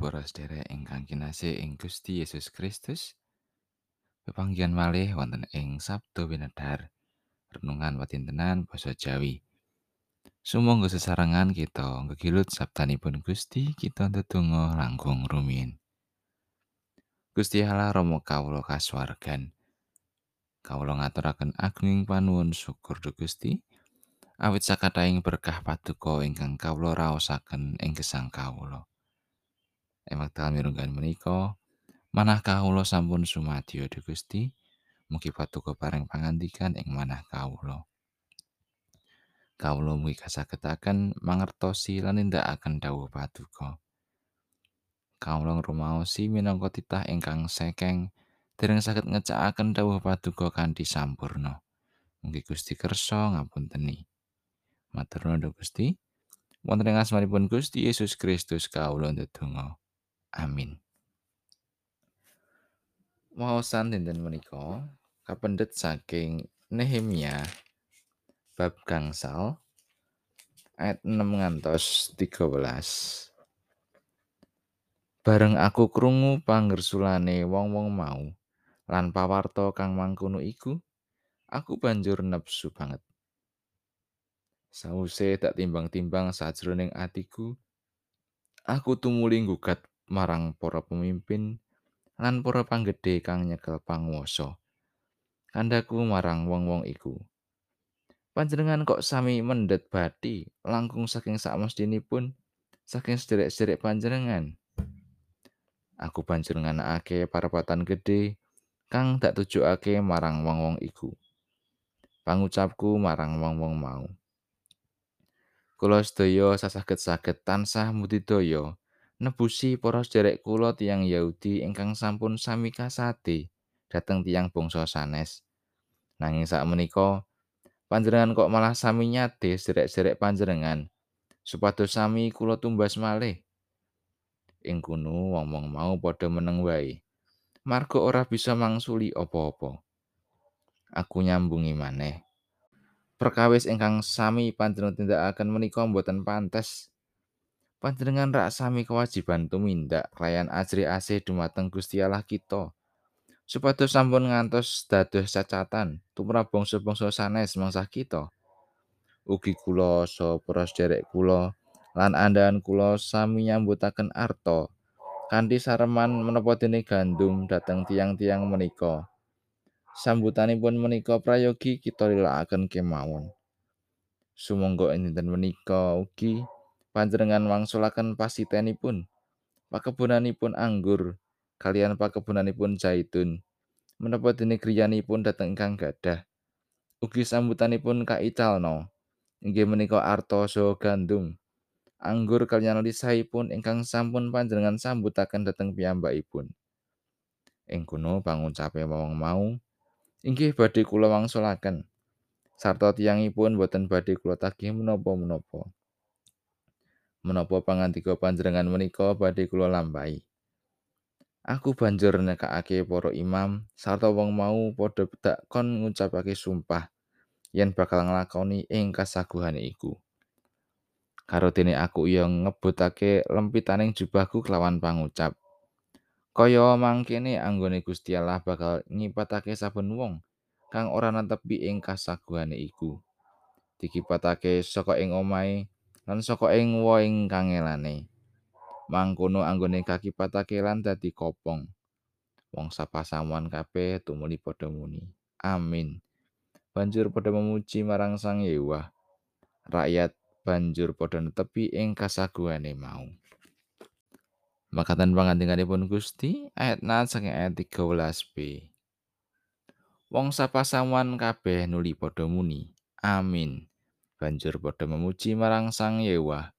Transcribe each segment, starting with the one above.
para sedherek ingkang kinasih ing Gusti Yesus Kristus. Pepanggihan malih wonten ing Sabtu Winedhar. Renungan watintenan basa Jawi. Sumangga sesarengan kita ngegilut sabdanipun Gusti kita ndedonga langkung rumiyin. Gusti Allah Rama kawula kasuwargan. Kawula ngaturaken agunging panuwun syukur dhumateng Gusti. Awit sakathahing berkah paduka ingkang kawula raosaken ing gesang kawula. Wekdal mirunggan menika, manah kawula sampun sumadyo dhumateng Gusti. Mugi paduka paring pangandikan ing manah kawula. Kawula mugi kasagetaken mangertosi lan nindakaken dawuh paduka. Kawula ngrumaosi minangka titah ingkang sekeng dereng saged ngecakaken dawuh paduka kanthi sampurna. Mugi Gusti kersa ngapunteni. Matur nuwun Gusti. Wonten ing asmanipun Gusti Yesus Kristus kawula ndedonga. Amin. Waosan dinten menika kapendet saking Nehemia bab gangsal ayat 6 ngantos 13. Bareng aku krungu panggersulane wong-wong mau lan pawarta kang mangkono iku, aku banjur nepsu banget. Sause tak timbang-timbang sajroning atiku, aku tumuli nggugat marang para pemimpin lan para panggedhe kang nyekel panguwasa. Kandaku marang wong-wong iku. Panjenengan kok sami mendhet bathi langkung saking sakmestinipun saking sederek-sederek panjenengan. Aku banjur nganakake parapatan gedhe kang dak tujukake marang wong-wong iku. Pangucapku marang wong-wong mau. Kula sedaya sasaget-saget tansah mudidaya nebusi para sederek kula tiyang Yahudi ingkang sampun sami kasate dhateng tiyang bangsa sanes. Nanging sak menika panjenengan kok malah sami nyade sederek-sederek panjenengan supados sami kula tumbas malih. Ing kono wong-wong mau padha meneng wae. Marga ora bisa mangsuli apa-apa. Aku nyambungi maneh. Perkawis ingkang sami panjenengan tindakaken menika boten pantes. Panjenengan rak sami kewajiban tumindak kelayan ajri asih dumateng Gusti Allah kita. Supados sampun ngantos dados cacatan tumrap bangsa-bangsa sanes mangsa kita. Ugi kula so para sederek kula lan andahan kula sami nyambutaken arta kanthi sareman menapa dene gandum dhateng tiang-tiang menika. Sambutanipun menika prayogi kita lilakaken kemawon. Sumangga dinten menika ugi panjenengan wangsulaken pasitenipun pakebunanipun anggur kalian pakebunanipun zaitun. Menapa dene griyanipun dhateng ingkang gadah ugi sambutanipun kaicalno inggih menika arta so gandum anggur kalian lisahipun ingkang sampun panjenengan sambutaken dhateng piyambakipun. Ing kono pangucape wong mau. Inggih badhe kula wangsulaken. Sarta tiyangipun boten badhe kula tagih menapa-menapa menapa pangandika panjenengan menika badhe kula lampahi. Aku banjur nekakake para imam sarta wong mau padha bedak kon ngucapake sumpah yen bakal nglakoni ing kasaguhane iku. Karo dene aku iya ngebutake lempitaning jubahku kelawan pangucap. Kaya mangkene anggone Gusti Allah bakal nyipatake saben wong kang ora netepi ing kasaguhane iku. Dikipatake saka ing omahe lan saka ing woing kangelane. Mangkono anggone kakipatake lan dadi kopong. Wong sapasamuan kabeh tumuli padha muni. Amin. Banjur padha memuji marang Sang Yewah. Rakyat banjur padha netepi ing kasaguhane mau. Makatan pangandinganipun Gusti ayat nat saking ayat 13b. Wong sapasamuan kabeh nuli padha muni. Amin. Banjur padha memuji marang Sang Yewah.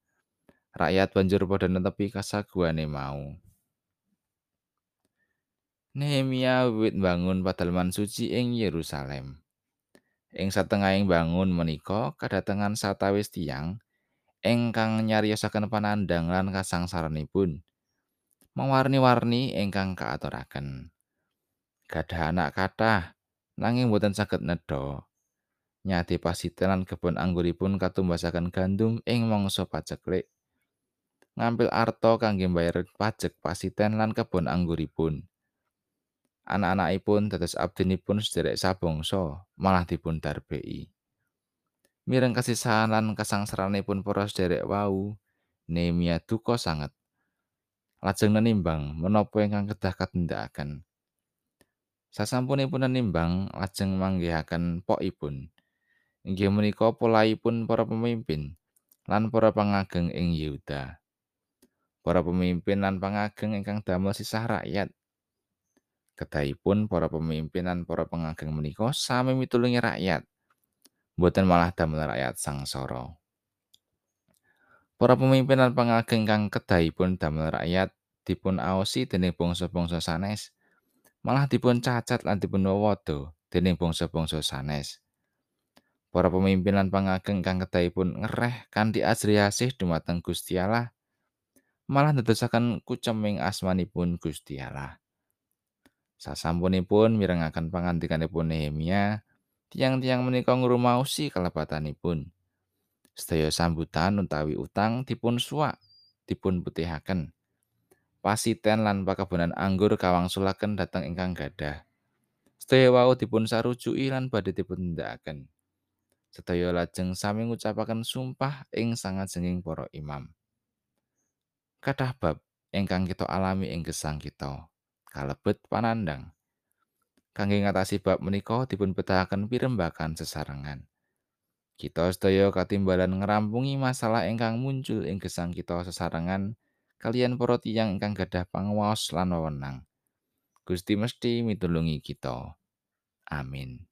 Rakyat banjur padha netepi kasaguhane mau. Nehemia wiwit bangun padalman suci ing Yerusalem. Ing satengahing bangun menika kadatengan satawis tiang ingkang nyariosaken panandang lan kasangsaranipun. Mewarni-warni ingkang kaaturaken. Gadah anak kathah nanging boten saged nedha. Nyate pasitenan kebon angguripun katumbasaken gandum ing mangsa paceklik. ngampil arta kangge mbayar pajak pasiten lan kebon angguripun. Anak-anakipun dados abdinipun sederek sabangsa malah dipun darbeki. Mireng kasisahan lan kasangsaranipun para sederek wau, Nehemia duka sanget. Lajeng nenimbang menapa ingkang kedah katindakaken. Sasampunipun nimbang lajeng manggihaken pokipun. Inggih menika polaipun para pemimpin lan para pangageng ing Yehuda. Para pemimpin lan pangageng ingkang damel sisah rakyat. Kedahipun para pemimpin lan para pangageng menika sami mitulungi rakyat. Mboten malah damel rakyat sangsara. Para pemimpin lan pangageng kang kedahipun damel rakyat dipun aosi dening bangsa-bangsa sanes. malah dipun cacat lan dipun wawada dening bangsa-bangsa sanes. Para pemimpin lan pangageng kang kedahipun ngereh kanthi asih dumateng Gusti Allah malah ndadosaken kuceming asmanipun Gusti Allah. Sasampunipun mirengaken pangandikanipun Nehemia, tiang-tiang menika ngrumaosi kalebatanipun. Sedaya sambutan utawi utang dipun suwak, dipun putihaken. pasiten lan pakebonan anggur kawangsulaken dhateng ingkang gadah. Sedaya wau dipun sarujuki lan badhe dipun tindakaken. Sedaya lajeng sami ngucapaken sumpah ing sangajenging para imam. Kathah bab ingkang kita alami ing gesang kita kalebet panandang. Kangge ngatasi bab menika dipun betahaken pirembakan sesarengan. Kita sedaya katimbalan ngerampungi masalah ingkang muncul ing gesang kita sesarengan kalian para tiyang ingkang gadah panguwas lan wewenang. Gusti mesti mitulungi kita. Amin.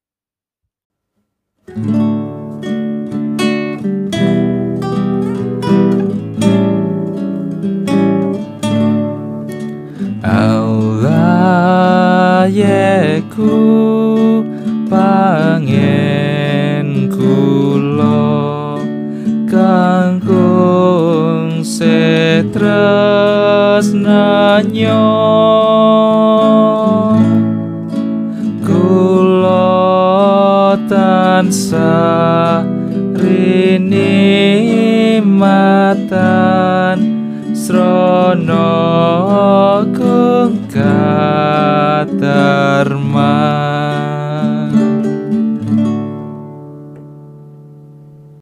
Tresnanyo. Kula tansah rini matan srana kung katarman